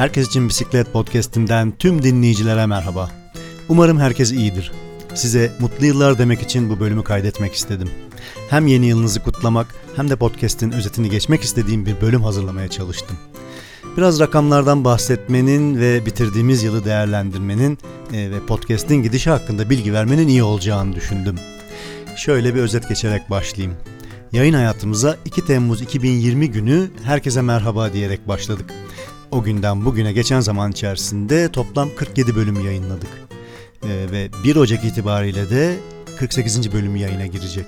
Herkes için Bisiklet Podcast'inden tüm dinleyicilere merhaba. Umarım herkes iyidir. Size mutlu yıllar demek için bu bölümü kaydetmek istedim. Hem yeni yılınızı kutlamak hem de podcast'in özetini geçmek istediğim bir bölüm hazırlamaya çalıştım. Biraz rakamlardan bahsetmenin ve bitirdiğimiz yılı değerlendirmenin e, ve podcast'in gidişi hakkında bilgi vermenin iyi olacağını düşündüm. Şöyle bir özet geçerek başlayayım. Yayın hayatımıza 2 Temmuz 2020 günü herkese merhaba diyerek başladık. O günden bugüne geçen zaman içerisinde toplam 47 bölüm yayınladık. Ee, ve 1 Ocak itibariyle de 48. bölüm yayına girecek.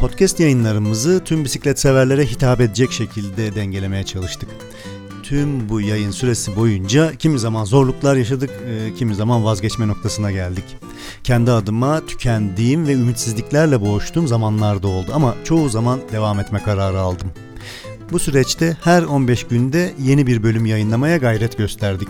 Podcast yayınlarımızı tüm bisiklet severlere hitap edecek şekilde dengelemeye çalıştık. Tüm bu yayın süresi boyunca kimi zaman zorluklar yaşadık, e, kimi zaman vazgeçme noktasına geldik. Kendi adıma tükendiğim ve ümitsizliklerle boğuştuğum zamanlarda oldu ama çoğu zaman devam etme kararı aldım. Bu süreçte her 15 günde yeni bir bölüm yayınlamaya gayret gösterdik.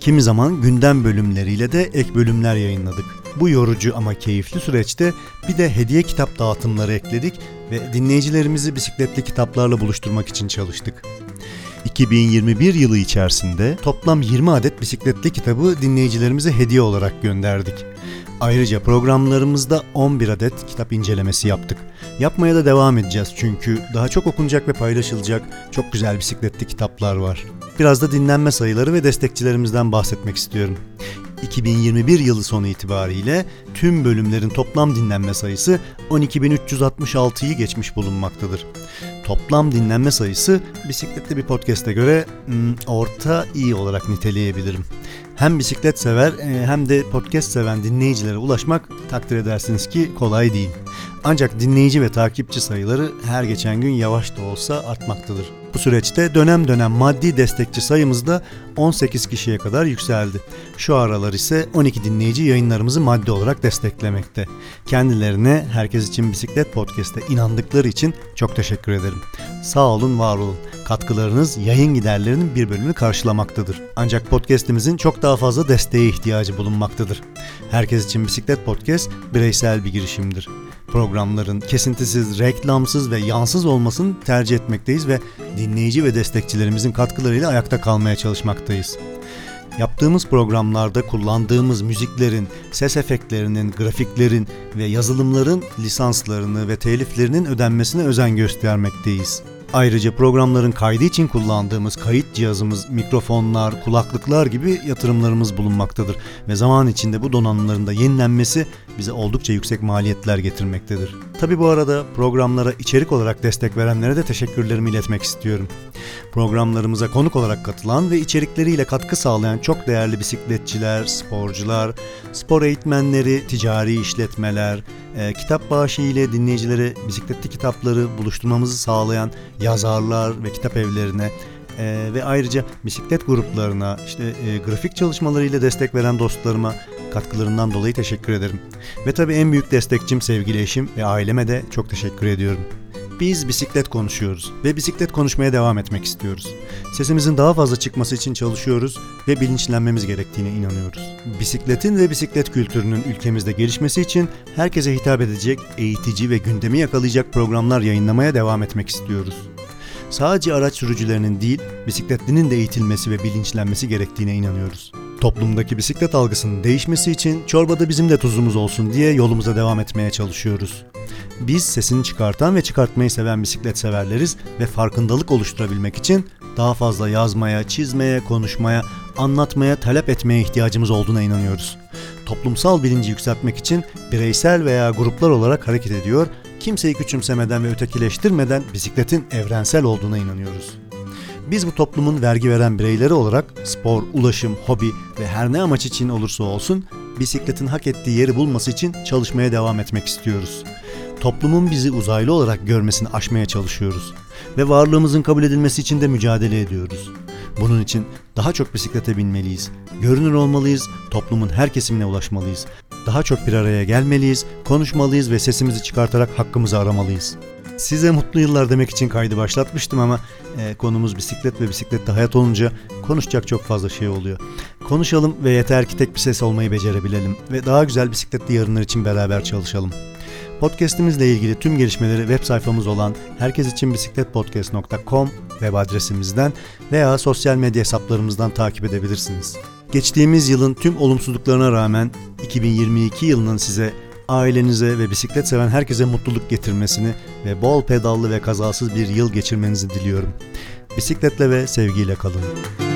Kimi zaman gündem bölümleriyle de ek bölümler yayınladık. Bu yorucu ama keyifli süreçte bir de hediye kitap dağıtımları ekledik ve dinleyicilerimizi bisikletli kitaplarla buluşturmak için çalıştık. 2021 yılı içerisinde toplam 20 adet bisikletli kitabı dinleyicilerimize hediye olarak gönderdik. Ayrıca programlarımızda 11 adet kitap incelemesi yaptık. Yapmaya da devam edeceğiz çünkü daha çok okunacak ve paylaşılacak çok güzel bisikletli kitaplar var. Biraz da dinlenme sayıları ve destekçilerimizden bahsetmek istiyorum. 2021 yılı sonu itibariyle tüm bölümlerin toplam dinlenme sayısı 12.366'yı geçmiş bulunmaktadır. Toplam dinlenme sayısı bisikletli bir podcast'e göre hmm, orta iyi olarak niteleyebilirim. Hem bisiklet sever e, hem de podcast seven dinleyicilere ulaşmak takdir edersiniz ki kolay değil. Ancak dinleyici ve takipçi sayıları her geçen gün yavaş da olsa artmaktadır. Bu süreçte dönem dönem maddi destekçi sayımız da 18 kişiye kadar yükseldi. Şu aralar ise 12 dinleyici yayınlarımızı maddi olarak desteklemekte. Kendilerine Herkes için Bisiklet Podcast'e inandıkları için çok teşekkür ederim. Sağ olun, var olun. Katkılarınız yayın giderlerinin bir bölümünü karşılamaktadır. Ancak podcast'imizin çok daha fazla desteğe ihtiyacı bulunmaktadır. Herkes için Bisiklet Podcast bireysel bir girişimdir programların kesintisiz, reklamsız ve yansız olmasını tercih etmekteyiz ve dinleyici ve destekçilerimizin katkılarıyla ayakta kalmaya çalışmaktayız. Yaptığımız programlarda kullandığımız müziklerin, ses efektlerinin, grafiklerin ve yazılımların lisanslarını ve teliflerinin ödenmesine özen göstermekteyiz. Ayrıca programların kaydı için kullandığımız kayıt cihazımız, mikrofonlar, kulaklıklar gibi yatırımlarımız bulunmaktadır ve zaman içinde bu donanımların da yenilenmesi bize oldukça yüksek maliyetler getirmektedir. Tabi bu arada programlara içerik olarak destek verenlere de teşekkürlerimi iletmek istiyorum. Programlarımıza konuk olarak katılan ve içerikleriyle katkı sağlayan çok değerli bisikletçiler, sporcular, spor eğitmenleri, ticari işletmeler, e, kitap bağışı ile dinleyicilere bisikletli kitapları buluşturmamızı sağlayan yazarlar ve kitap evlerine e, ve ayrıca bisiklet gruplarına, işte e, grafik çalışmalarıyla destek veren dostlarıma katkılarından dolayı teşekkür ederim. Ve tabii en büyük destekçim sevgili eşim ve aileme de çok teşekkür ediyorum. Biz bisiklet konuşuyoruz ve bisiklet konuşmaya devam etmek istiyoruz. Sesimizin daha fazla çıkması için çalışıyoruz ve bilinçlenmemiz gerektiğine inanıyoruz. Bisikletin ve bisiklet kültürünün ülkemizde gelişmesi için herkese hitap edecek, eğitici ve gündemi yakalayacak programlar yayınlamaya devam etmek istiyoruz. Sadece araç sürücülerinin değil, bisikletlinin de eğitilmesi ve bilinçlenmesi gerektiğine inanıyoruz. Toplumdaki bisiklet algısının değişmesi için çorbada bizim de tuzumuz olsun diye yolumuza devam etmeye çalışıyoruz. Biz sesini çıkartan ve çıkartmayı seven bisiklet severleriz ve farkındalık oluşturabilmek için daha fazla yazmaya, çizmeye, konuşmaya, anlatmaya, talep etmeye ihtiyacımız olduğuna inanıyoruz. Toplumsal bilinci yükseltmek için bireysel veya gruplar olarak hareket ediyor, kimseyi küçümsemeden ve ötekileştirmeden bisikletin evrensel olduğuna inanıyoruz. Biz bu toplumun vergi veren bireyleri olarak spor, ulaşım, hobi ve her ne amaç için olursa olsun bisikletin hak ettiği yeri bulması için çalışmaya devam etmek istiyoruz. Toplumun bizi uzaylı olarak görmesini aşmaya çalışıyoruz ve varlığımızın kabul edilmesi için de mücadele ediyoruz. Bunun için daha çok bisiklete binmeliyiz, görünür olmalıyız, toplumun her kesimine ulaşmalıyız. Daha çok bir araya gelmeliyiz, konuşmalıyız ve sesimizi çıkartarak hakkımızı aramalıyız. Size mutlu yıllar demek için kaydı başlatmıştım ama e, konumuz bisiklet ve bisiklette hayat olunca konuşacak çok fazla şey oluyor. Konuşalım ve yeter ki tek bir ses olmayı becerebilelim ve daha güzel bisikletli yarınlar için beraber çalışalım. Podcast'imizle ilgili tüm gelişmeleri web sayfamız olan herkesiçinbisikletpodcast.com web adresimizden veya sosyal medya hesaplarımızdan takip edebilirsiniz. Geçtiğimiz yılın tüm olumsuzluklarına rağmen 2022 yılının size ailenize ve bisiklet seven herkese mutluluk getirmesini ve bol pedallı ve kazasız bir yıl geçirmenizi diliyorum. Bisikletle ve sevgiyle kalın.